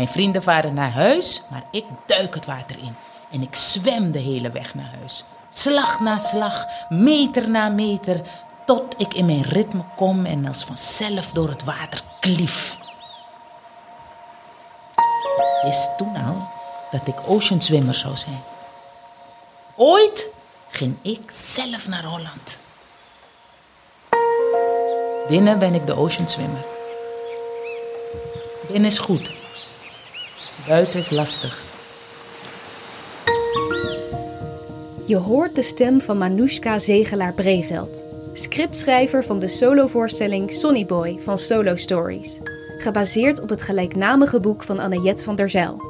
Mijn vrienden varen naar huis, maar ik duik het water in. En ik zwem de hele weg naar huis. Slag na slag, meter na meter, tot ik in mijn ritme kom en als vanzelf door het water klief. Ik wist toen al dat ik oceanswimmer zou zijn. Ooit ging ik zelf naar Holland. Binnen ben ik de oceanswimmer. Binnen is goed. Buiten is lastig. Je hoort de stem van Manoushka Zegelaar-Breveld, scriptschrijver van de solovoorstelling Sonny Boy van Solo Stories, gebaseerd op het gelijknamige boek van Annette van der Zijl.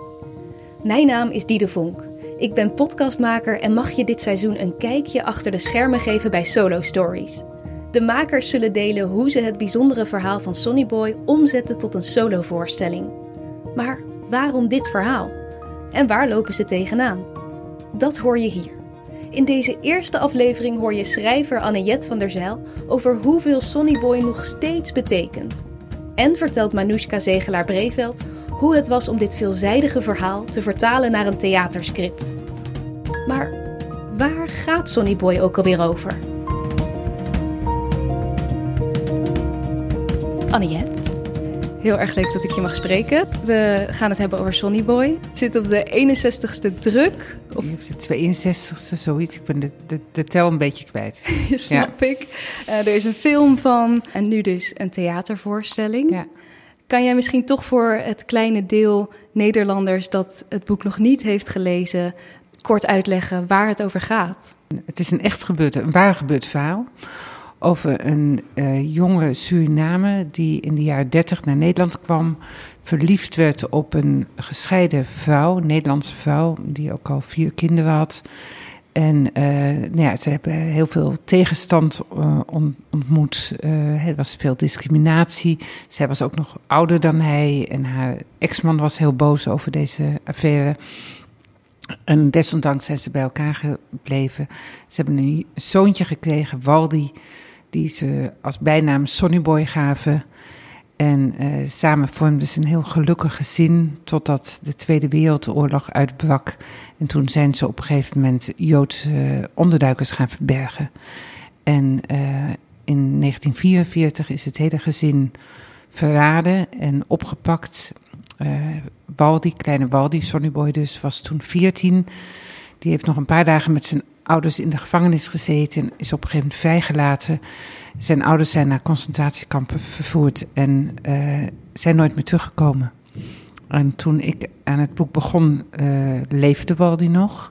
Mijn naam is Diede Vonk. Ik ben podcastmaker en mag je dit seizoen een kijkje achter de schermen geven bij Solo Stories. De makers zullen delen hoe ze het bijzondere verhaal van Sonny Boy omzetten tot een solovoorstelling. Maar waarom dit verhaal? En waar lopen ze tegenaan? Dat hoor je hier. In deze eerste aflevering hoor je schrijver Annette van der Zijl over hoeveel Sonny Boy nog steeds betekent. En vertelt Manoushka Zegelaar-Breveld hoe het was om dit veelzijdige verhaal te vertalen naar een theaterscript. Maar waar gaat Sonny Boy ook alweer over? Annette, heel erg leuk dat ik je mag spreken. We gaan het hebben over Sonny Boy. Het zit op de 61ste druk. Of... De 62ste, zoiets. Ik ben de, de, de tel een beetje kwijt. Snap ik. Uh, er is een film van en nu dus een theatervoorstelling. Ja. Kan jij misschien toch voor het kleine deel Nederlanders dat het boek nog niet heeft gelezen, kort uitleggen waar het over gaat? Het is een echt gebeurd, een waar gebeurd verhaal over een uh, jonge Suriname die in de jaren 30 naar Nederland kwam, verliefd werd op een gescheiden vrouw, Nederlandse vrouw, die ook al vier kinderen had. En uh, nou ja, ze hebben heel veel tegenstand uh, ontmoet. Er was veel discriminatie. Zij was ook nog ouder dan hij. En haar ex-man was heel boos over deze affaire. En desondanks zijn ze bij elkaar gebleven. Ze hebben een zoontje gekregen, Waldi, die ze als bijnaam Sonnyboy gaven. En uh, samen vormden ze een heel gelukkig gezin totdat de Tweede Wereldoorlog uitbrak. En toen zijn ze op een gegeven moment Joodse uh, onderduikers gaan verbergen. En uh, in 1944 is het hele gezin verraden en opgepakt. Waldi, kleine Waldi, Sonnyboy dus, was toen 14. Die heeft nog een paar dagen met zijn ouders in de gevangenis gezeten en is op een gegeven moment vrijgelaten. Zijn ouders zijn naar concentratiekampen vervoerd en uh, zijn nooit meer teruggekomen. En toen ik aan het boek begon, uh, leefde Waldi nog.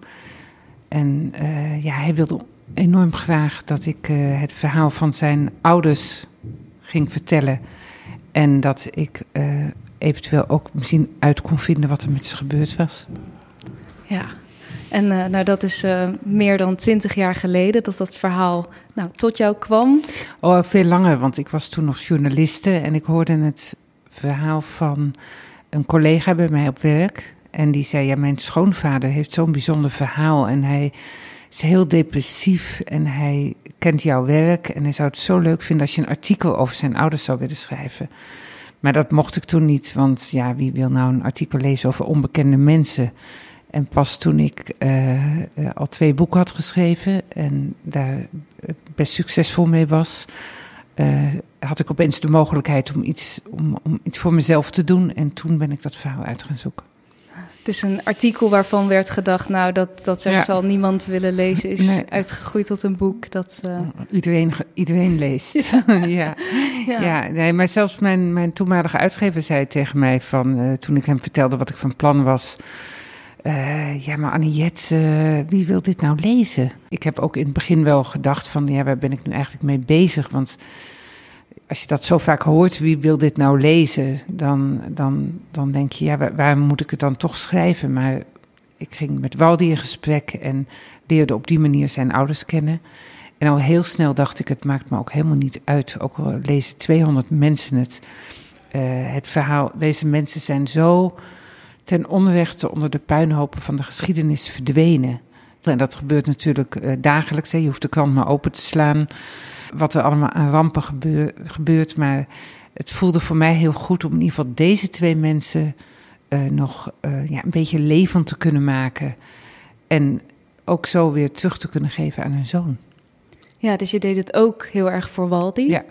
En uh, ja, hij wilde enorm graag dat ik het verhaal van zijn ouders ging vertellen. En dat ik eventueel ook misschien uit kon vinden wat er met ze gebeurd was. Ja, en uh, nou, dat is uh, meer dan twintig jaar geleden dat dat verhaal nou, tot jou kwam. Oh, veel langer, want ik was toen nog journaliste en ik hoorde het verhaal van een collega bij mij op werk. En die zei, ja, mijn schoonvader heeft zo'n bijzonder verhaal en hij is heel depressief en hij kent jouw werk en hij zou het zo leuk vinden als je een artikel over zijn ouders zou willen schrijven. Maar dat mocht ik toen niet, want ja, wie wil nou een artikel lezen over onbekende mensen? En pas toen ik uh, al twee boeken had geschreven en daar best succesvol mee was, uh, had ik opeens de mogelijkheid om iets, om, om iets voor mezelf te doen. En toen ben ik dat verhaal uit gaan zoeken. Het is een artikel waarvan werd gedacht, nou, dat, dat er ja. zal niemand willen lezen, is nee. uitgegroeid tot een boek dat... Uh... Iedereen, iedereen leest. Ja. ja. ja. ja. nee, maar zelfs mijn, mijn toenmalige uitgever zei tegen mij van, uh, toen ik hem vertelde wat ik van plan was... Uh, ja, maar Anniette, uh, wie wil dit nou lezen? Ik heb ook in het begin wel gedacht van, ja, waar ben ik nu eigenlijk mee bezig? Want als je dat zo vaak hoort, wie wil dit nou lezen? Dan, dan, dan denk je, ja, waar, moet ik het dan toch schrijven? Maar ik ging met Waldi in gesprek en leerde op die manier zijn ouders kennen. En al heel snel dacht ik, het maakt me ook helemaal niet uit. Ook al lezen 200 mensen het. Uh, het verhaal, deze mensen zijn zo ten onrechte onder de puinhopen van de geschiedenis verdwenen. En dat gebeurt natuurlijk uh, dagelijks. Hè. Je hoeft de krant maar open te slaan. Wat er allemaal aan rampen gebeur, gebeurt. Maar het voelde voor mij heel goed om in ieder geval deze twee mensen eh, nog eh, ja, een beetje levend te kunnen maken. En ook zo weer terug te kunnen geven aan hun zoon. Ja, dus je deed het ook heel erg voor Waldi. Ja.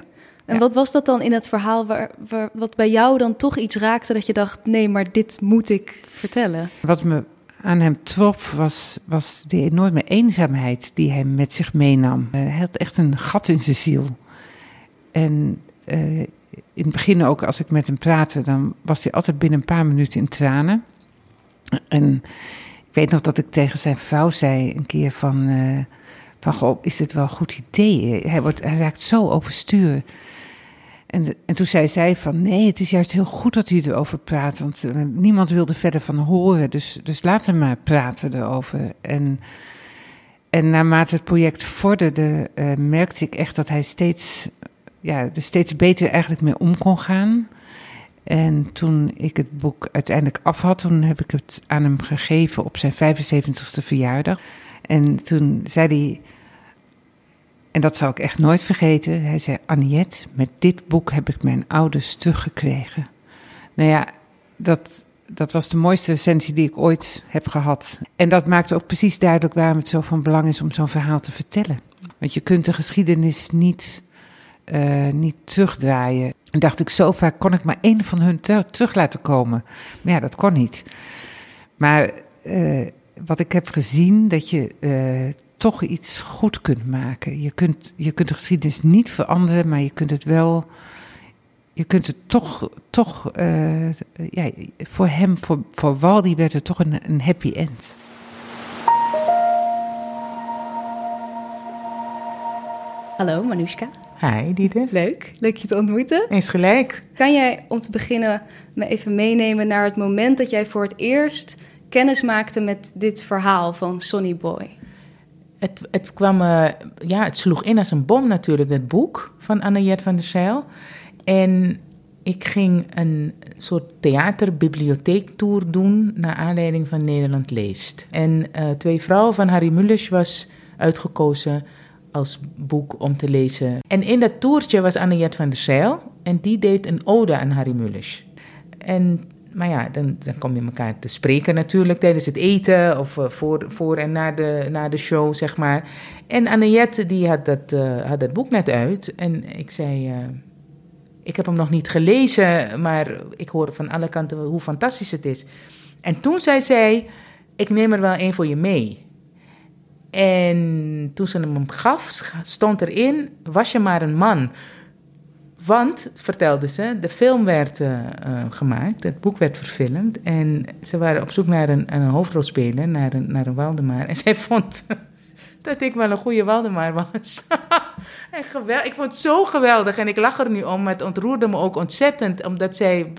En Ja. wat was dat dan in het verhaal waar, waar, wat bij jou dan toch iets raakte dat je dacht, nee, maar dit moet ik vertellen? Wat me aan hem trof was, was de enorme eenzaamheid die hij met zich meenam. Eh, hij had echt een gat in zijn ziel. En eh, in het begin ook, als ik met hem praatte, dan was hij altijd binnen een paar minuten in tranen. En ik weet nog dat ik tegen zijn vrouw zei een keer van... eh, van, goh, is dit wel een goed idee? Hij, wordt, hij raakt zo overstuur. En, en toen zei zij van, nee, het is juist heel goed dat u erover praat, want eh, niemand wilde verder van horen, dus, dus laten maar praten erover. En, en naarmate het project vorderde, eh, merkte ik echt dat hij steeds, ja, er steeds beter eigenlijk mee om kon gaan. En toen ik het boek uiteindelijk af had, toen heb ik het aan hem gegeven op zijn 75ste verjaardag. En toen zei hij, en dat zou ik echt nooit vergeten. Hij zei: Aniette, met dit boek heb ik mijn ouders teruggekregen. Nou ja, dat, dat was de mooiste recensie die ik ooit heb gehad. En dat maakte ook precies duidelijk waarom het zo van belang is om zo'n verhaal te vertellen. Want je kunt de geschiedenis niet, eh, niet terugdraaien. En dacht ik, zo vaak kon ik maar één van hun ter- terug laten komen. Maar ja, dat kon niet. Maar eh, wat ik heb gezien, dat je eh, toch iets goed kunt maken. Je kunt, je kunt de geschiedenis niet veranderen, maar je kunt het wel. Je kunt het toch, toch eh, ja, voor hem, voor, voor Waldi werd het toch een, een happy end. Hallo Manushka, Hi, Dieter. leuk, leuk je te ontmoeten. Eens gelijk. Kan jij om te beginnen me even meenemen naar het moment dat jij voor het eerst kennis maakte met dit verhaal van Sonny Boy? Het, het kwam, eh, ja, het sloeg in als een bom natuurlijk, het boek van Anne-Jet van der Zijl. En ik ging een soort theaterbibliotheektour doen naar aanleiding van Nederland Leest. En eh, Twee Vrouwen van Harry Mulisch was uitgekozen als boek om te lezen. En in dat toertje was Anne-Jet van der Zijl en die deed een ode aan Harry Mulisch. En, maar ja, dan, dan kom je elkaar te spreken natuurlijk tijdens het eten of eh, voor, voor en na de, na de show, zeg maar. En Annette, die had dat, eh, had dat boek net uit en ik zei... eh, ik heb hem nog niet gelezen, maar ik hoor van alle kanten hoe fantastisch het is. En toen zei zij, ik neem er wel een voor je mee. En toen ze hem gaf, stond erin, was je maar een man. Want, vertelde ze, de film werd eh, eh, gemaakt, het boek werd verfilmd. En ze waren op zoek naar een, een hoofdrolspeler, naar een, naar een Waldemar. En zij vond dat ik wel een goede Waldemar was. en gewel, ik vond het zo geweldig en ik lach er nu om, maar het ontroerde me ook ontzettend. Omdat zij,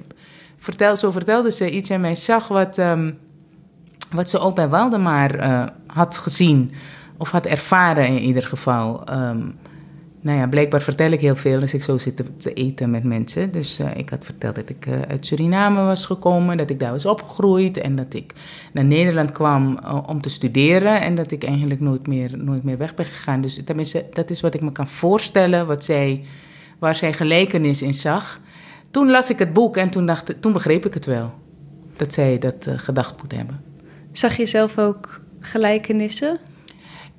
vertel, zo vertelde ze iets en mij zag wat, ehm, wat ze ook bij Waldemar eh, had gezien. Of had ervaren in ieder geval. Ehm, nou ja, blijkbaar vertel ik heel veel als ik zo zit te, te eten met mensen. Dus eh, ik had verteld dat ik eh, uit Suriname was gekomen, dat ik daar was opgegroeid en dat ik naar Nederland kwam eh, om te studeren en dat ik eigenlijk nooit meer, nooit meer weg ben gegaan. Dus dat is wat ik me kan voorstellen, wat zij, waar zij gelijkenis in zag. Toen las ik het boek en toen, dacht, toen begreep ik het wel, dat zij dat gedacht moet hebben. Zag je zelf ook gelijkenissen?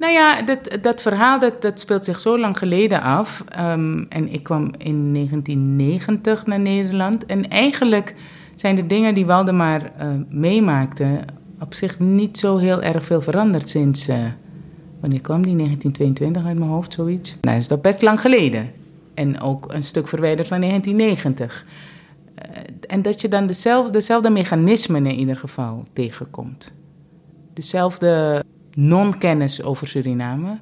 Nou ja, dat, dat verhaal dat, dat speelt zich zo lang geleden af. Ehm, en ik kwam in 1990 naar Nederland. En eigenlijk zijn de dingen die Waldemar eh, meemaakte... op zich niet zo heel erg veel veranderd sinds... eh, wanneer kwam die? 1922 uit mijn hoofd, zoiets. Nou, dat is toch best lang geleden. En ook een stuk verwijderd van 1990. Eh, en dat je dan dezelfde, dezelfde mechanismen in ieder geval tegenkomt. Dezelfde non-kennis over Suriname.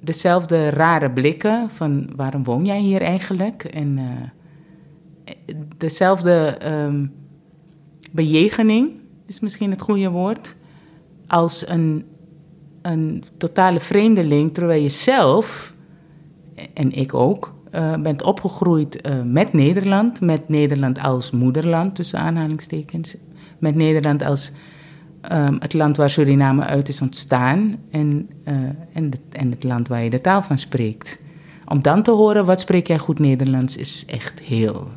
Dezelfde rare blikken van waarom woon jij hier eigenlijk? En eh, dezelfde ehm, bejegening, is misschien het goede woord, als een, een totale vreemdeling, terwijl je zelf, en ik ook, uh, bent opgegroeid uh, met Nederland, met Nederland als moederland, tussen aanhalingstekens, met Nederland als um, het land waar Suriname uit is ontstaan en, uh, en, de, en het land waar je de taal van spreekt. Om dan te horen wat spreek jij goed Nederlands is echt heel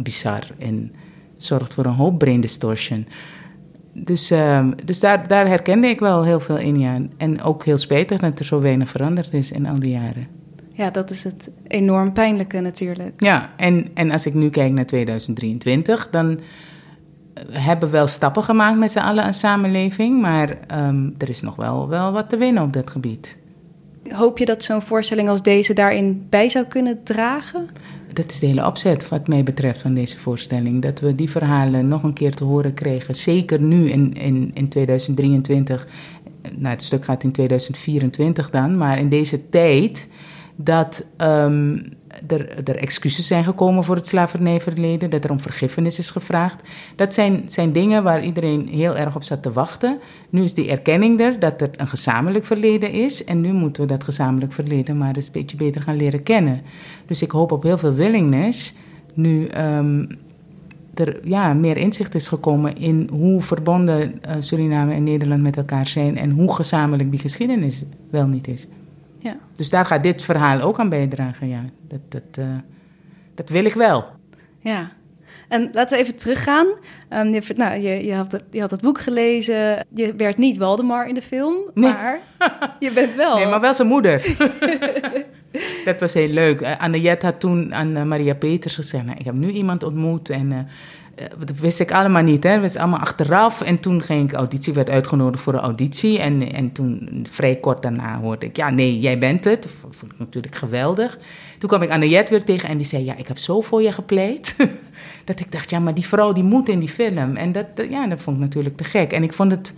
bizar en zorgt voor een hoop brain distortion. Dus, ehm, dus daar, daar herkende ik wel heel veel in, ja. En ook heel spijtig dat er zo weinig veranderd is in al die jaren. Ja, dat is het enorm pijnlijke natuurlijk. Ja, en, en als ik nu kijk naar 2023, dan hebben we wel stappen gemaakt met z'n allen als samenleving, maar ehm, er is nog wel, wel wat te winnen op dat gebied. Hoop je dat zo'n voorstelling als deze daarin bij zou kunnen dragen? Dat is de hele opzet wat mij betreft van deze voorstelling. Dat we die verhalen nog een keer te horen kregen. Zeker nu in, in, in 2023. Nou, het stuk gaat in 2024 dan. Maar in deze tijd dat um, er, er, excuses zijn gekomen voor het slavernijverleden, dat er om vergiffenis is gevraagd. Dat zijn, zijn dingen waar iedereen heel erg op zat te wachten. Nu is die erkenning er dat er een gezamenlijk verleden is en nu moeten we dat gezamenlijk verleden maar eens een beetje beter gaan leren kennen. Dus ik hoop op heel veel willingness nu um, er ja, meer inzicht is gekomen in hoe verbonden uh, Suriname en Nederland met elkaar zijn en hoe gezamenlijk die geschiedenis wel niet is. Ja. Dus daar gaat dit verhaal ook aan bijdragen, ja. Dat, dat, uh, dat wil ik wel. Ja. En laten we even teruggaan. Um, je, nou, je, je, had het, je had het boek gelezen. Je werd niet Waldemar in de film, maar je bent wel... Nee, maar wel zijn moeder. dat was heel leuk. Uh, Anne had toen aan uh, Maria Peters gezegd... Nou, ik heb nu iemand ontmoet en eh, dat wist ik allemaal niet, hè. Dat was allemaal achteraf. En toen ging ik auditie, werd uitgenodigd voor een auditie. En, en toen, vrij kort daarna, hoorde ik... Ja, nee, jij bent het. Dat vond ik natuurlijk geweldig. Toen kwam ik Annette weer tegen en die zei... Ja, ik heb zo voor je gepleit. dat ik dacht, ja, maar die vrouw die moet in die film. En dat, ja, dat vond ik natuurlijk te gek. En ik vond het...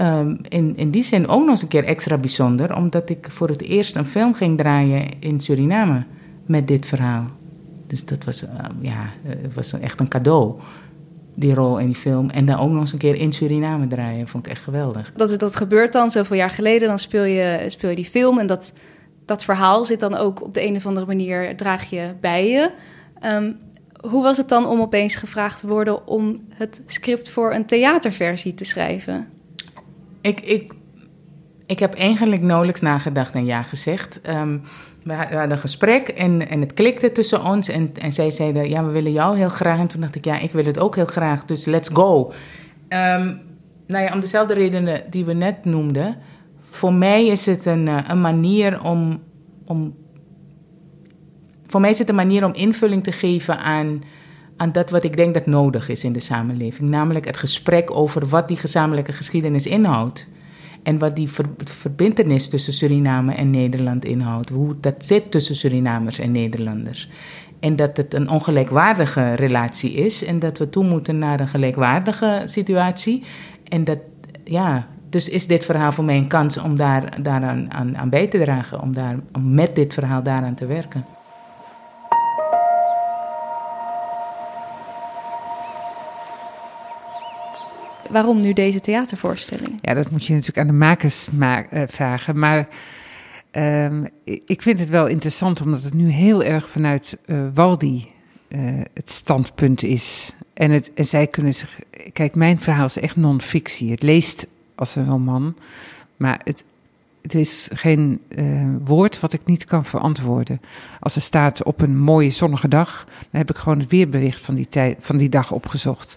Um, in, in die zin ook nog eens een keer extra bijzonder, omdat ik voor het eerst een film ging draaien in Suriname met dit verhaal. Dus dat was, uh, ja, was echt een cadeau, die rol in die film. En dan ook nog eens een keer in Suriname draaien, vond ik echt geweldig. Dat, dat gebeurt dan, zoveel jaar geleden, dan speel je, speel je die film. En dat, dat verhaal zit dan ook op de een of andere manier, draag je bij je. Um, hoe was het dan om opeens gevraagd te worden om het script voor een theaterversie te schrijven? Ik, ik, ik heb eigenlijk nauwelijks nagedacht en ja gezegd. Um, we hadden een gesprek en, en het klikte tussen ons. En, en zij zeiden, ja, we willen jou heel graag. En toen dacht ik, ja, ik wil het ook heel graag, dus let's go. Um, nou ja, om dezelfde redenen die we net noemden. Voor mij is het een, eh, een manier om, om... Voor mij is het een manier om invulling te geven aan, aan dat wat ik denk dat nodig is in de samenleving. Namelijk het gesprek over wat die gezamenlijke geschiedenis inhoudt. En wat die ver, verbindenis tussen Suriname en Nederland inhoudt. Hoe dat zit tussen Surinamers en Nederlanders. En dat het een ongelijkwaardige relatie is. En dat we toe moeten naar een gelijkwaardige situatie. En dat, ja, dus is dit verhaal voor mij een kans om daar, daaraan aan, aan bij te dragen. Om, daar, om met dit verhaal daaraan te werken. Waarom nu deze theatervoorstelling? Ja, dat moet je natuurlijk aan de makers ma uh, vragen. Maar um, ik vind het wel interessant, omdat het nu heel erg vanuit uh, Waldi uh, het standpunt is. En, het, en zij kunnen zich. Kijk, mijn verhaal is echt non-fictie. Het leest als een roman. Maar het, het is geen woord wat ik niet kan verantwoorden. Als er staat op een mooie zonnige dag, dan heb ik gewoon het weerbericht van die, tijd, van die dag opgezocht.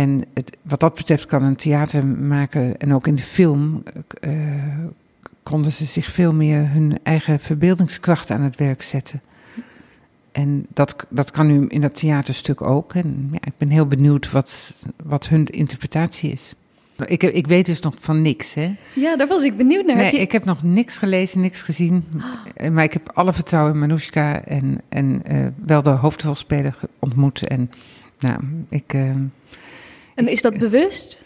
En het, wat dat betreft kan een theater maken en ook in de film uh, konden ze zich veel meer hun eigen verbeeldingskracht aan het werk zetten. En dat, dat kan nu in dat theaterstuk ook. En ja, ik ben heel benieuwd wat, wat hun interpretatie is. Ik, ik weet dus nog van niks, hè? Ja, daar was ik benieuwd naar. Nee, heb je... ik heb nog niks gelezen, niks gezien. Oh. Maar ik heb alle vertrouwen in Manoushka en, en uh, wel de hoofdrolspeler ontmoet. En nou, ik... Uh, en is dat bewust?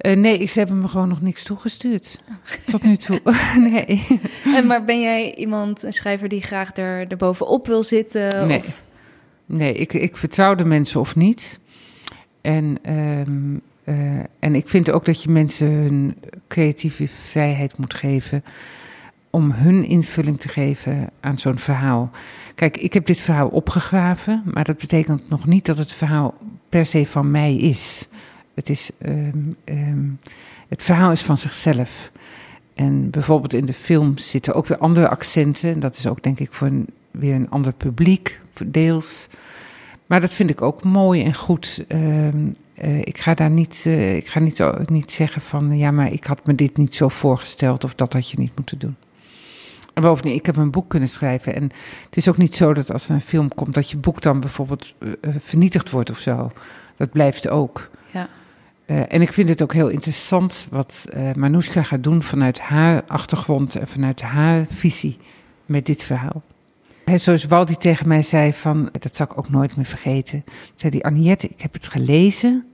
Uh, nee, ze hebben me gewoon nog niks toegestuurd. Tot nu toe. nee. En maar ben jij iemand, een schrijver die graag er, er bovenop wil zitten? Nee. Of? Nee, ik, ik vertrouw de mensen of niet. En, um, uh, en ik vind ook dat je mensen hun creatieve vrijheid moet geven. Om hun invulling te geven aan zo'n verhaal. Kijk, ik heb dit verhaal opgegraven, maar dat betekent nog niet dat het verhaal per se van mij is. Het, is um, um, het verhaal is van zichzelf. En bijvoorbeeld in de film zitten ook weer andere accenten. Dat is ook denk ik voor een, weer een ander publiek, deels. Maar dat vind ik ook mooi en goed. Ehm, eh, ik ga daar niet, uh, ik ga niet, niet zeggen van ja, maar ik had me dit niet zo voorgesteld of dat had je niet moeten doen. En bovendien, ik heb een boek kunnen schrijven. En het is ook niet zo dat als er een film komt, dat je boek dan bijvoorbeeld uh, vernietigd wordt of zo. Dat blijft ook. Ja. en ik vind het ook heel interessant wat uh, Manoushka gaat doen vanuit haar achtergrond en vanuit haar visie met dit verhaal. He, zoals Waldi tegen mij zei, van, dat zal ik ook nooit meer vergeten. Zei die Aniette, ik heb het gelezen.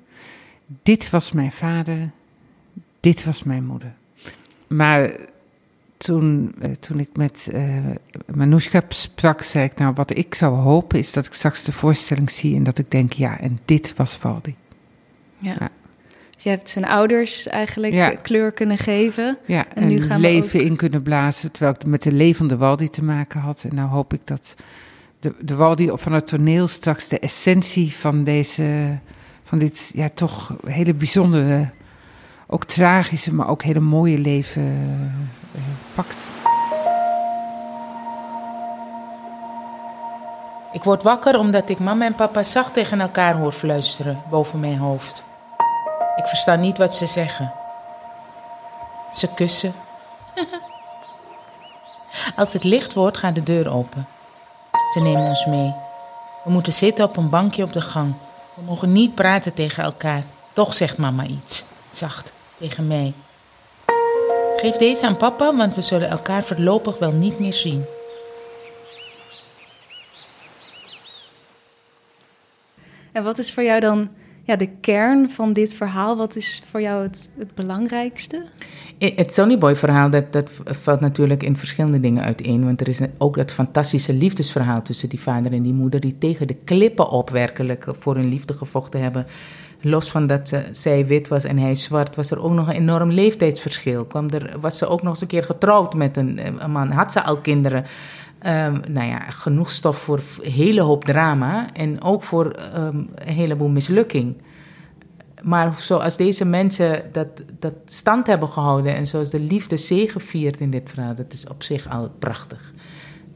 Dit was mijn vader, dit was mijn moeder. Maar toen, eh, toen ik met uh, Manoushka sprak, zei ik, nou wat ik zou hopen is dat ik straks de voorstelling zie en dat ik denk, ja, en dit was Waldi. Ja. ja. Dus je hebt zijn ouders eigenlijk ja. kleur kunnen geven. Ja, en, en nu gaan leven ook... in kunnen blazen, terwijl ik met de levende Waldi te maken had. En nou hoop ik dat de, de Waldi van het toneel straks de essentie van deze, van dit ja, toch hele bijzondere, ook tragische, maar ook hele mooie leven Ik word wakker omdat ik mama en papa zacht tegen elkaar hoor fluisteren boven mijn hoofd. Ik versta niet wat ze zeggen. Ze kussen. Als het licht wordt, gaat de deur open. Ze nemen ons mee. We moeten zitten op een bankje op de gang. We mogen niet praten tegen elkaar. Toch zegt mama iets, zacht, tegen mij. Geef deze aan papa, want we zullen elkaar voorlopig wel niet meer zien. En wat is voor jou dan ja, de kern van dit verhaal? Wat is voor jou het, het belangrijkste? Het Sonnyboy-verhaal, dat, dat valt natuurlijk in verschillende dingen uiteen. Want er is ook dat fantastische liefdesverhaal tussen die vader en die moeder... die tegen de klippen op werkelijk voor hun liefde gevochten hebben. Los van dat zij wit was en hij zwart, was er ook nog een enorm leeftijdsverschil. Kwam er, was ze ook nog eens een keer getrouwd met een, een man, had ze al kinderen... Um, nou ja, genoeg stof voor een hele hoop drama en ook voor um, een heleboel mislukking. Maar zoals deze mensen dat, dat stand hebben gehouden en zoals de liefde zegeviert in dit verhaal, dat is op zich al prachtig.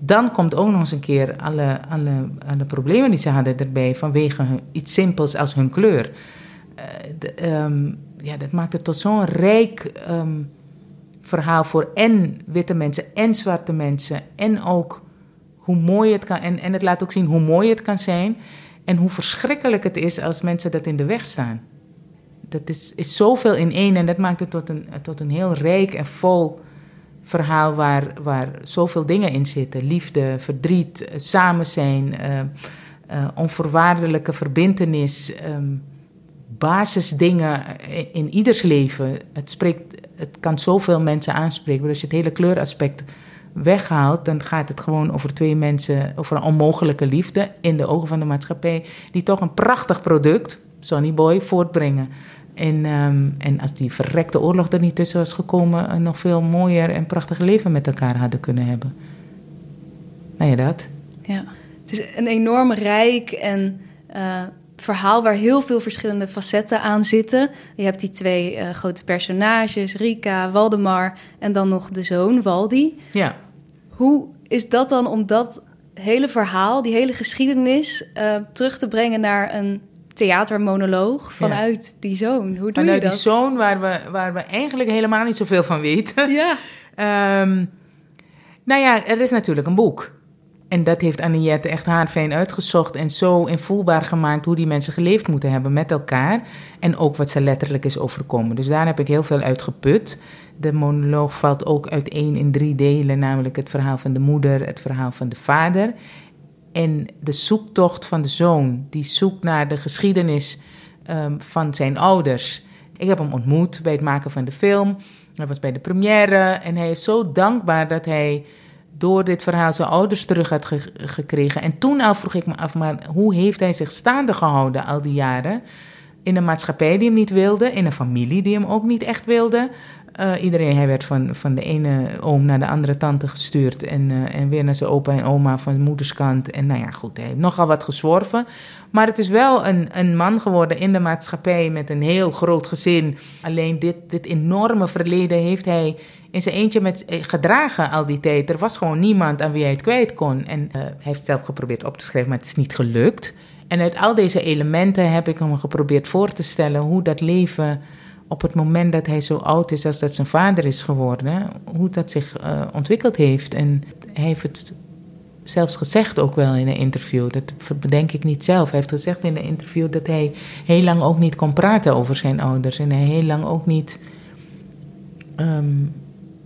Dan komt ook nog eens een keer alle, alle, problemen die ze hadden erbij vanwege iets simpels als hun kleur. Uh, de, um, ja, dat maakt het tot zo'n rijk verhaal voor en witte mensen en zwarte mensen. En ook hoe mooi het kan. En, en het laat ook zien hoe mooi het kan zijn. En hoe verschrikkelijk het is als mensen dat in de weg staan. Dat is, is zoveel in één en dat maakt het tot een, tot een heel rijk en vol verhaal waar, waar zoveel dingen in zitten: liefde, verdriet, eh, samen zijn, uh, uh, onvoorwaardelijke verbindenis, um, basisdingen in ieders leven. Het spreekt het kan zoveel mensen aanspreken. Maar als je het hele kleuraspect weghaalt, dan gaat het gewoon over twee mensen, over een onmogelijke liefde in de ogen van de maatschappij, die toch een prachtig product, Sonny Boy, voortbrengen. En, um, en als die verrekte oorlog er niet tussen was gekomen, een nog veel mooier en prachtiger leven met elkaar hadden kunnen hebben. Nou ja, dat. Ja, het is een enorm rijk en uh, verhaal waar heel veel verschillende facetten aan zitten. Je hebt die twee uh, grote personages, Rika, Waldemar en dan nog de zoon, Waldi. Ja. Hoe is dat dan om dat hele verhaal, die hele geschiedenis, uh, terug te brengen naar een theatermonoloog vanuit ja. die zoon? Hoe doe vanuit je dat? die zoon waar we, waar we eigenlijk helemaal niet zoveel van weten. Ja. um, nou ja, er is natuurlijk een boek. En dat heeft Aniette echt haarfijn uitgezocht en zo invoelbaar gemaakt hoe die mensen geleefd moeten hebben met elkaar. En ook wat ze letterlijk is overkomen. Dus daar heb ik heel veel uit geput. De monoloog valt ook uiteen in drie delen, namelijk het verhaal van de moeder, het verhaal van de vader en de zoektocht van de zoon. Die zoekt naar de geschiedenis um, van zijn ouders. Ik heb hem ontmoet bij het maken van de film. Hij was bij de première en hij is zo dankbaar dat hij door dit verhaal zijn ouders terug had ge gekregen. En toen al vroeg ik me af, maar hoe heeft hij zich staande gehouden al die jaren? In een maatschappij die hem niet wilde, in een familie die hem ook niet echt wilde. Uh, iedereen, hij werd van, van de ene oom naar de andere tante gestuurd. En, uh, en weer naar zijn opa en oma van de moederskant. En nou ja, goed, hij heeft nogal wat gezworven. Maar het is wel een, een man geworden in de maatschappij met een heel groot gezin. Alleen dit, dit enorme verleden heeft hij in zijn eentje met gedragen al die tijd. Er was gewoon niemand aan wie hij het kwijt kon. En hij heeft zelf geprobeerd op te schrijven, maar het is niet gelukt. En uit al deze elementen heb ik hem geprobeerd voor te stellen hoe dat leven op het moment dat hij zo oud is als dat zijn vader is geworden, hoe dat zich uh, ontwikkeld heeft. En hij heeft het zelfs gezegd ook wel in een interview, dat bedenk ik niet zelf. Hij heeft gezegd in een interview dat hij heel lang ook niet kon praten over zijn ouders. En hij heel lang ook niet, um,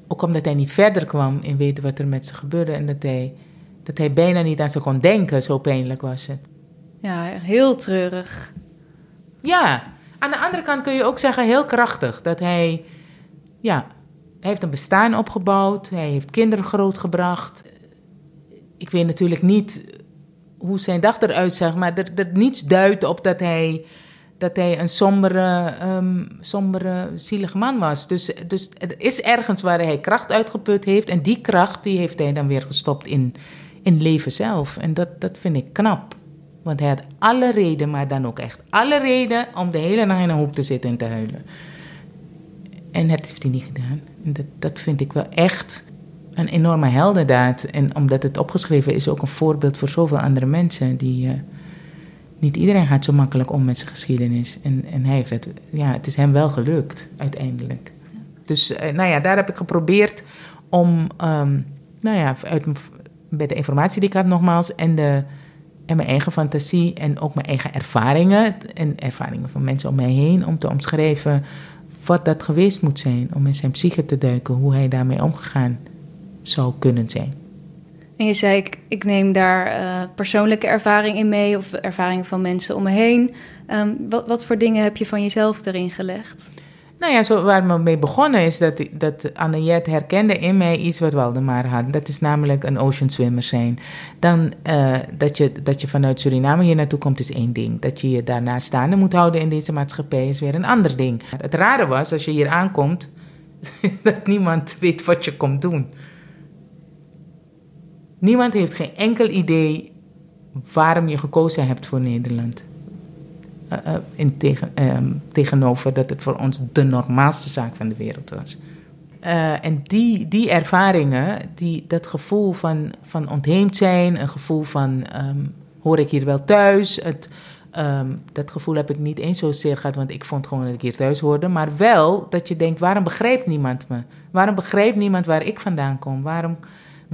ook omdat hij niet verder kwam in weten wat er met ze gebeurde. En dat hij, dat hij bijna niet aan ze kon denken, zo pijnlijk was het. Ja, heel treurig. Ja, aan de andere kant kun je ook zeggen heel krachtig dat hij, ja, heeft een bestaan opgebouwd, hij heeft kinderen grootgebracht. Ik weet natuurlijk niet hoe zijn dag eruit zag, maar er, er niets duidt op dat hij, dat hij een sombere, um, sombere, zielige man was. Dus, dus is ergens waar hij kracht uitgeput heeft en die kracht die heeft hij dan weer gestopt in, in leven zelf. En dat, dat vind ik knap. Want hij had alle reden, maar dan ook echt alle reden om de hele nacht in een hoek te zitten en te huilen. En dat heeft hij niet gedaan. Dat, dat vind ik wel echt een enorme heldendaad. En omdat het opgeschreven is, ook een voorbeeld voor zoveel andere mensen. Die, uh, niet iedereen gaat zo makkelijk om met zijn geschiedenis. En, en hij heeft het, ja, het is hem wel gelukt uiteindelijk. Dus uh, nou ja, daar heb ik geprobeerd om, um, nou ja, uit, bij de informatie die ik had nogmaals en de en mijn eigen fantasie en ook mijn eigen ervaringen en ervaringen van mensen om mij heen om te omschrijven wat dat geweest moet zijn, om in zijn psyche te duiken, hoe hij daarmee omgegaan zou kunnen zijn. En je zei, ik, neem daar uh, persoonlijke ervaring in mee of ervaringen van mensen om me heen. Um, wat, wat voor dingen heb je van jezelf erin gelegd? Nou ja, zo, waar we mee begonnen is dat, dat herkende in mij iets wat Waldemar had. Dat is namelijk een ocean swimmer zijn. Dan uh, dat, je, dat je vanuit Suriname hier naartoe komt is één ding. Dat je je daarna staande moet houden in deze maatschappij is weer een ander ding. Het rare was, als je hier aankomt, dat niemand weet wat je komt doen. Niemand heeft geen enkel idee waarom je gekozen hebt voor Nederland. Uh, in tegen, uh, tegenover dat het voor ons de normaalste zaak van de wereld was. Uh, en die, die ervaringen, die, dat gevoel van, van ontheemd zijn, een gevoel van um, hoor ik hier wel thuis, het, um, dat gevoel heb ik niet eens zozeer gehad, want ik vond gewoon dat ik hier thuis hoorde, maar wel dat je denkt, waarom begrijpt niemand me? Waarom begrijpt niemand waar ik vandaan kom? Waarom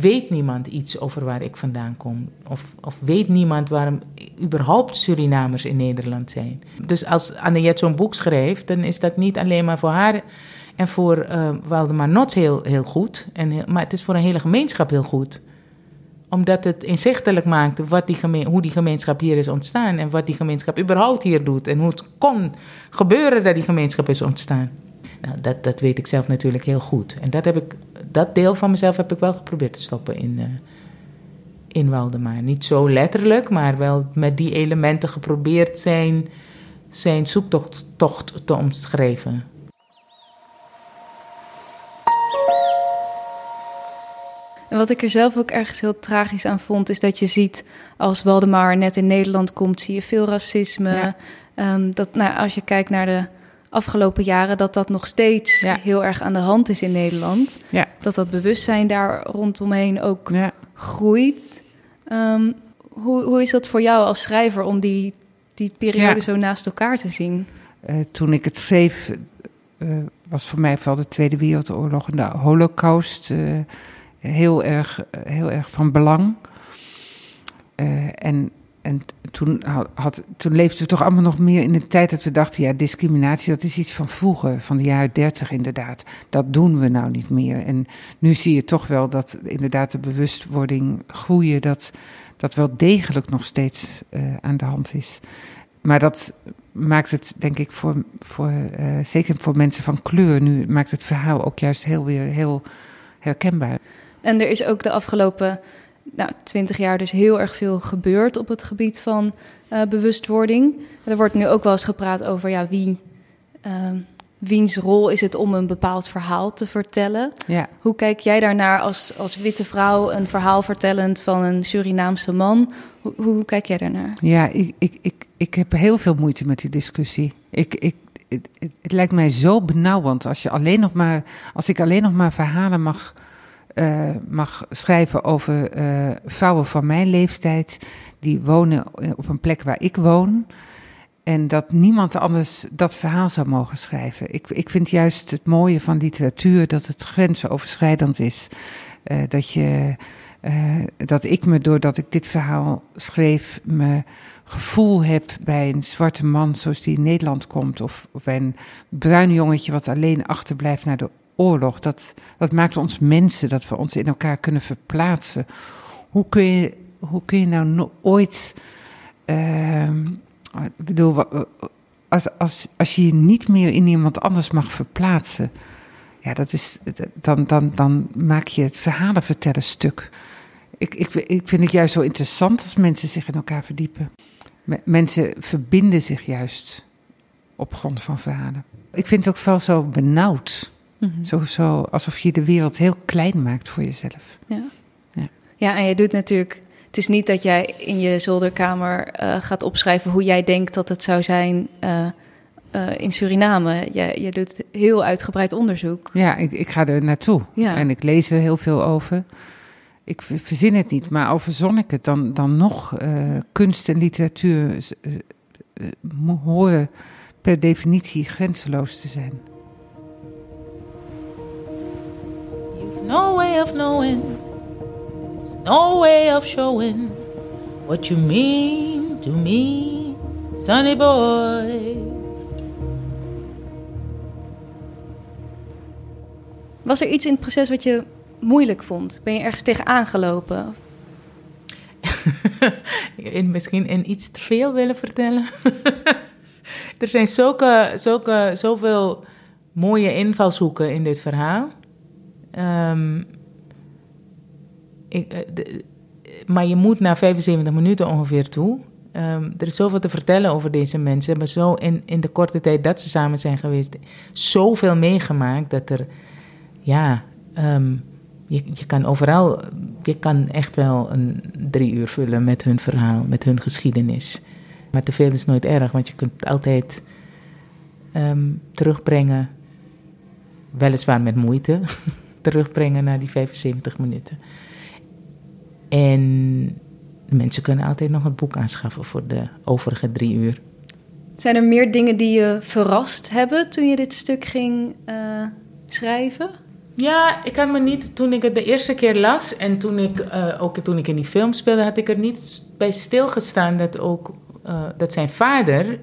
weet niemand iets over waar ik vandaan kom. Of, of weet niemand waarom überhaupt Surinamers in Nederland zijn. Dus als Annette zo'n boek schrijft, dan is dat niet alleen maar voor haar en voor uh, Waldemar Nots heel, heel goed. En maar het is voor een hele gemeenschap heel goed. Omdat het inzichtelijk maakt wat die hoe die gemeenschap hier is ontstaan. En wat die gemeenschap überhaupt hier doet. En hoe het kon gebeuren dat die gemeenschap is ontstaan. Nou, dat, dat weet ik zelf natuurlijk heel goed. En dat, heb ik, dat deel van mezelf heb ik wel geprobeerd te stoppen in, uh, in Waldemar. Niet zo letterlijk, maar wel met die elementen geprobeerd zijn, zijn zoektocht tocht te omschrijven. En wat ik er zelf ook ergens heel tragisch aan vond, is dat je ziet als Waldemar net in Nederland komt, zie je veel racisme. Ja. Um, dat, nou, als je kijkt naar de afgelopen jaren dat dat nog steeds ja. heel erg aan de hand is in Nederland. Ja. Dat dat bewustzijn daar rondomheen ook ja. groeit. Um, hoe, hoe is dat voor jou als schrijver om die, die periode zo naast elkaar te zien? Uh, toen ik het schreef, uh, was voor mij vooral de Tweede Wereldoorlog en de Holocaust uh, heel, erg, heel erg van belang. en en toen, had, toen leefden we toch allemaal nog meer in de tijd dat we dachten: ja, discriminatie, dat is iets van vroeger, van de jaren dertig inderdaad. Dat doen we nou niet meer. En nu zie je toch wel dat inderdaad de bewustwording groeien, dat dat wel degelijk nog steeds uh, aan de hand is. Maar dat maakt het, denk ik, voor, voor uh, zeker voor mensen van kleur nu, maakt het verhaal ook juist heel weer heel herkenbaar. En er is ook de afgelopen nou, 20 jaar dus heel erg veel gebeurd op het gebied van uh, bewustwording. Er wordt nu ook wel eens gepraat over ja, wie, uh, wiens rol is het om een bepaald verhaal te vertellen. Ja. Hoe kijk jij daarnaar als, als witte vrouw, een verhaal vertellend van een Surinaamse man? Hoe, hoe kijk jij daarnaar? Ja, ik, ik, ik, ik heb heel veel moeite met die discussie. Ik, ik, het, het, het lijkt mij zo benauwend als, je alleen nog maar, als ik alleen nog maar verhalen mag eh, mag schrijven over eh, vrouwen van mijn leeftijd die wonen op een plek waar ik woon. En dat niemand anders dat verhaal zou mogen schrijven. Ik, ik vind juist het mooie van literatuur dat het grensoverschrijdend is. Uh, dat, je, dat ik me, doordat ik dit verhaal schreef, me gevoel heb bij een zwarte man zoals die in Nederland komt. Of, of bij een bruin jongetje wat alleen achterblijft naar de oorlog. Dat, dat maakt ons mensen, dat we ons in elkaar kunnen verplaatsen. Hoe kun je, hoe kun je nou ooit. Uh, ik bedoel, als, als, als je je niet meer in iemand anders mag verplaatsen. Ja, dat is, dan, dan, dan maak je het verhalen vertellen stuk. Ik, ik, ik vind het juist zo interessant als mensen zich in elkaar verdiepen. Mensen verbinden zich juist op grond van verhalen. Ik vind het ook wel zo benauwd. Mhm. zo, zo alsof je de wereld heel klein maakt voor jezelf. Ja, ja. ja en je doet natuurlijk. Het is niet dat jij in je zolderkamer uh, gaat opschrijven hoe jij denkt dat het zou zijn uh, uh, in Suriname. Je, je doet heel uitgebreid onderzoek. Ja, ik, ik ga er naartoe. Ja. En ik lees er heel veel over. Ik verzin het niet, maar overzon ik het dan, dan nog. kunst en literatuur horen per definitie grenzeloos te zijn. No way of knowing, no way of showing what you mean to me, sunny boy. Was er iets in het proces wat je moeilijk vond? Ben je ergens tegen aangelopen? misschien in iets te veel willen vertellen. er zijn zulke, zulke, zoveel mooie invalshoeken in dit verhaal. Um, ik, eh, maar je moet na 75 minuten ongeveer toe. Um, er is zoveel te vertellen over deze mensen. Maar zo in, in de korte tijd dat ze samen zijn geweest, zoveel meegemaakt dat er, ja, um, je, je kan overal, je kan echt wel een drie uur vullen met hun verhaal, met hun geschiedenis. Maar te veel is nooit erg, want je kunt het altijd terugbrengen, weliswaar met moeite. terugbrengen naar die 75 minuten. En mensen kunnen altijd nog het boek aanschaffen voor de overige drie uur. Zijn er meer dingen die je verrast hebben toen je dit stuk ging uh, schrijven? Ja, ik had me niet, toen ik het de eerste keer las en toen ik, uh, ook toen ik in die film speelde, had ik er niet bij stilgestaan dat ook uh, dat zijn vader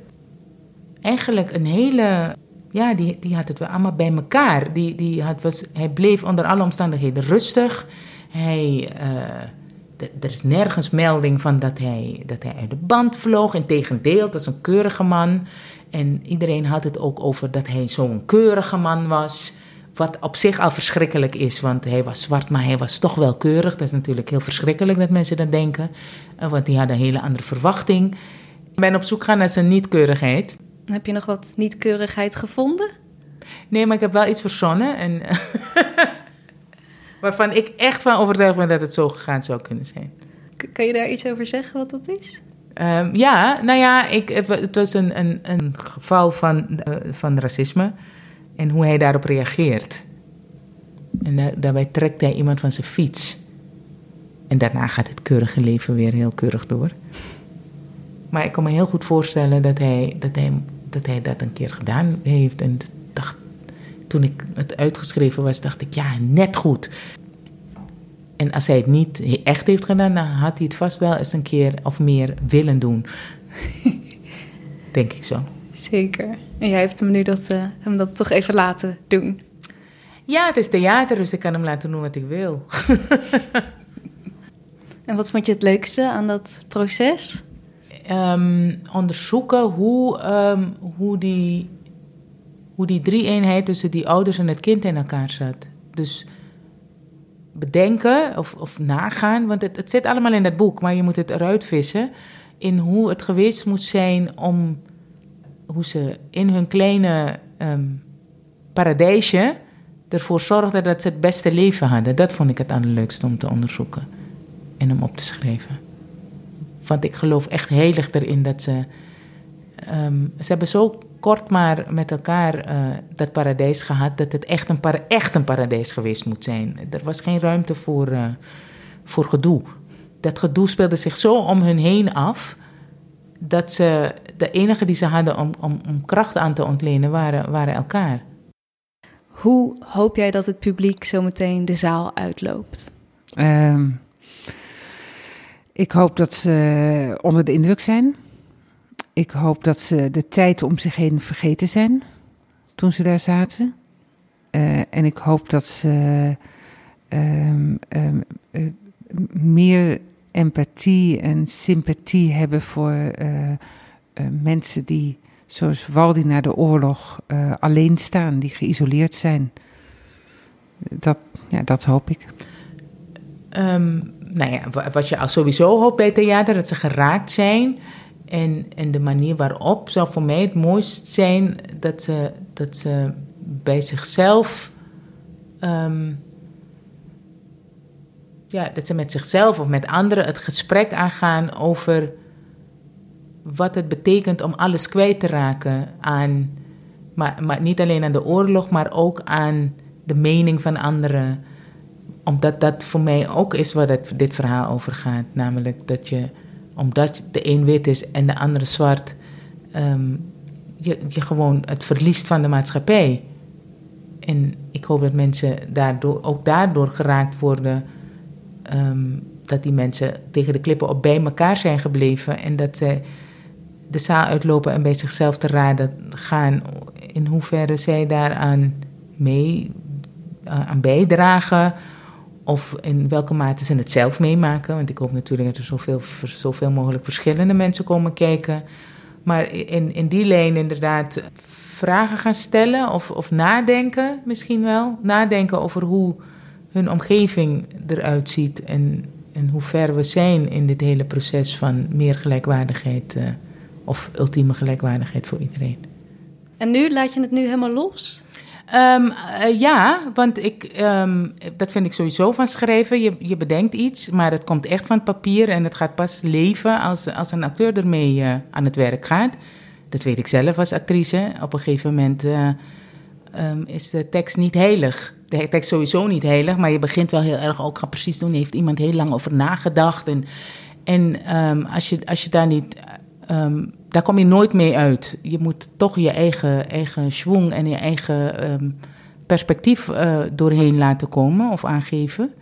eigenlijk een hele ja, die, die had het wel allemaal bij elkaar. Die, die had, was, hij bleef onder alle omstandigheden rustig. Hij, uh, er is nergens melding van dat hij, dat hij uit de band vloog. Integendeel, het was een keurige man. En iedereen had het ook over dat hij zo'n keurige man was. Wat op zich al verschrikkelijk is, want hij was zwart, maar hij was toch wel keurig. Dat is natuurlijk heel verschrikkelijk dat mensen dat denken. Uh, want die hadden een hele andere verwachting. Ik ben op zoek gaan naar zijn niet-keurigheid. Heb je nog wat niet-keurigheid gevonden? Nee, maar ik heb wel iets verzonnen. En waarvan ik echt van overtuigd ben dat het zo gegaan zou kunnen zijn. kan je daar iets over zeggen wat dat is? Um, ja, nou ja, ik, het was een, een, een geval van, uh, van racisme en hoe hij daarop reageert. En daar, daarbij trekt hij iemand van zijn fiets. En daarna gaat het keurige leven weer heel keurig door. Maar ik kan me heel goed voorstellen dat hij, dat hij dat hij dat een keer gedaan heeft. En dacht, toen ik het uitgeschreven was, dacht ik, ja, net goed. En als hij het niet echt heeft gedaan, dan had hij het vast wel eens een keer of meer willen doen. Denk ik zo. Zeker. En jij heeft hem nu dat, uh, hem dat toch even laten doen. Ja, het is theater, dus ik kan hem laten doen wat ik wil. en wat vond je het leukste aan dat proces? Um, onderzoeken hoe, um, hoe, die, hoe die drie-eenheid tussen die ouders en het kind in elkaar zat. Dus bedenken of, of nagaan, want het, het zit allemaal in het boek, maar je moet het eruit vissen. In hoe het geweest moet zijn om hoe ze in hun kleine um, paradijsje ervoor zorgden dat ze het beste leven hadden. Dat vond ik het allerleukste om te onderzoeken en om op te schrijven. Want ik geloof echt heel erg erin dat ze. Um, ze hebben zo kort maar met elkaar eh, dat paradijs gehad, dat het echt een, para echt een paradijs geweest moet zijn. Er was geen ruimte voor, uh, voor gedoe. Dat gedoe speelde zich zo om hun heen af, dat ze, de enige die ze hadden om, om, om kracht aan te ontlenen, waren, waren elkaar. Hoe hoop jij dat het publiek zometeen de zaal uitloopt? Ehm, ik hoop dat ze onder de indruk zijn. Ik hoop dat ze de tijd om zich heen vergeten zijn toen ze daar zaten. Uh, en ik hoop dat ze um, um, uh, meer empathie en sympathie hebben voor uh, mensen die, zoals Waldi na de oorlog, alleen staan, die geïsoleerd zijn. Dat, ja, dat hoop ik. Um, nou ja, wat je sowieso hoopt bij theater, dat ze geraakt zijn. En, en de manier waarop zou voor mij het mooist zijn dat ze, dat ze bij zichzelf. Um, ja, dat ze met zichzelf of met anderen het gesprek aangaan over wat het betekent om alles kwijt te raken aan. Maar, maar niet alleen aan de oorlog, maar ook aan de mening van anderen. Omdat dat voor mij ook is waar dit verhaal over gaat. Namelijk dat je omdat de een wit is en de andere zwart, um, je, je gewoon het verliest van de maatschappij. En ik hoop dat mensen daardoor, ook daardoor geraakt worden. Um, dat die mensen tegen de klippen op bij elkaar zijn gebleven. En dat ze de zaal uitlopen en bij zichzelf te raden gaan. In hoeverre zij daaraan mee uh, aan bijdragen. Of in welke mate ze het zelf meemaken. Want ik hoop natuurlijk dat er zoveel, zoveel mogelijk verschillende mensen komen kijken. Maar in, in die lijn inderdaad vragen gaan stellen of, of nadenken misschien wel. Nadenken over hoe hun omgeving eruit ziet en, en hoe ver we zijn in dit hele proces van meer gelijkwaardigheid uh, of ultieme gelijkwaardigheid voor iedereen. En nu laat je het nu helemaal los? Um, uh, ja, want ik, um, dat vind ik sowieso van schrijven. Je, je bedenkt iets, maar het komt echt van papier en het gaat pas leven als, als een acteur ermee uh, aan het werk gaat. Dat weet ik zelf als actrice. Op een gegeven moment uh, um, is de tekst niet heilig. De tekst sowieso niet heilig, maar je begint wel heel erg ook, ga precies doen, heeft iemand heel lang over nagedacht. En, en als, je, als je daar niet daar kom je nooit mee uit. Je moet toch je eigen, eigen schwung en je eigen um, perspectief uh, doorheen laten komen of aangeven.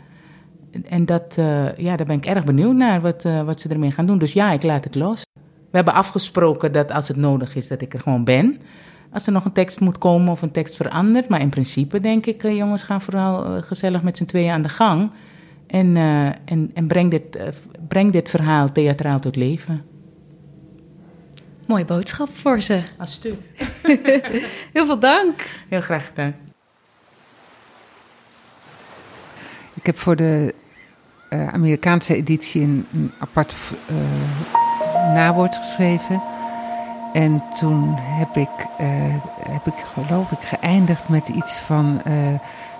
En dat, uh, ja, daar ben ik erg benieuwd naar wat, uh, wat ze ermee gaan doen. Dus ja, ik laat het los. We hebben afgesproken dat als het nodig is, dat ik er gewoon ben. Als er nog een tekst moet komen of een tekst verandert. Maar in principe denk ik, jongens, gaan vooral gezellig met z'n tweeën aan de gang. En, en, en breng, dit, breng dit verhaal theatraal tot leven. Mooie boodschap voor ze. Alsjeblieft. Heel veel dank. Heel graag gedaan. Ik heb voor de uh, Amerikaanse editie een, een apart uh, nawoord geschreven. En toen heb ik, uh, heb ik, geloof ik, geëindigd met iets van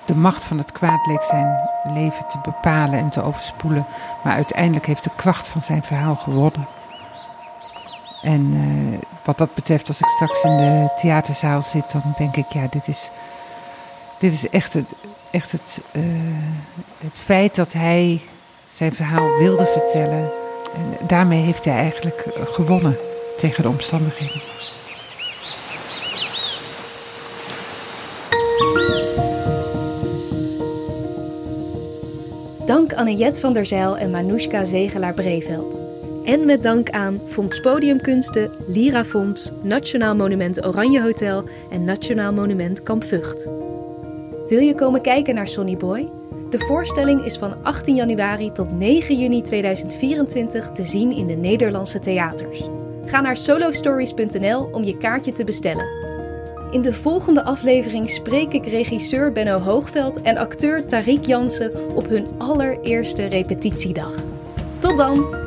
de macht van het kwaad leek zijn leven te bepalen en te overspoelen. Maar uiteindelijk heeft de kracht van zijn verhaal gewonnen. En uh, wat dat betreft, als ik straks in de theaterzaal zit, dan denk ik, ja, dit is, dit is echt het, echt het, uh, het feit dat hij zijn verhaal wilde vertellen. En daarmee heeft hij eigenlijk gewonnen tegen de omstandigheden. Dank Anne-Jet van der Zijl en Manoushka Zegelaar-Breveld. En met dank aan Fonds Podiumkunsten, Lira Fonds, Nationaal Monument Oranje Hotel en Nationaal Monument Kamp Vught. Wil je komen kijken naar Sonny Boy? De voorstelling is van 18 januari tot 9 juni 2024 te zien in de Nederlandse theaters. Ga naar solostories.nl om je kaartje te bestellen. In de volgende aflevering spreek ik regisseur Benno Hoogveld en acteur Tariq Jansen op hun allereerste repetitiedag. Tot dan!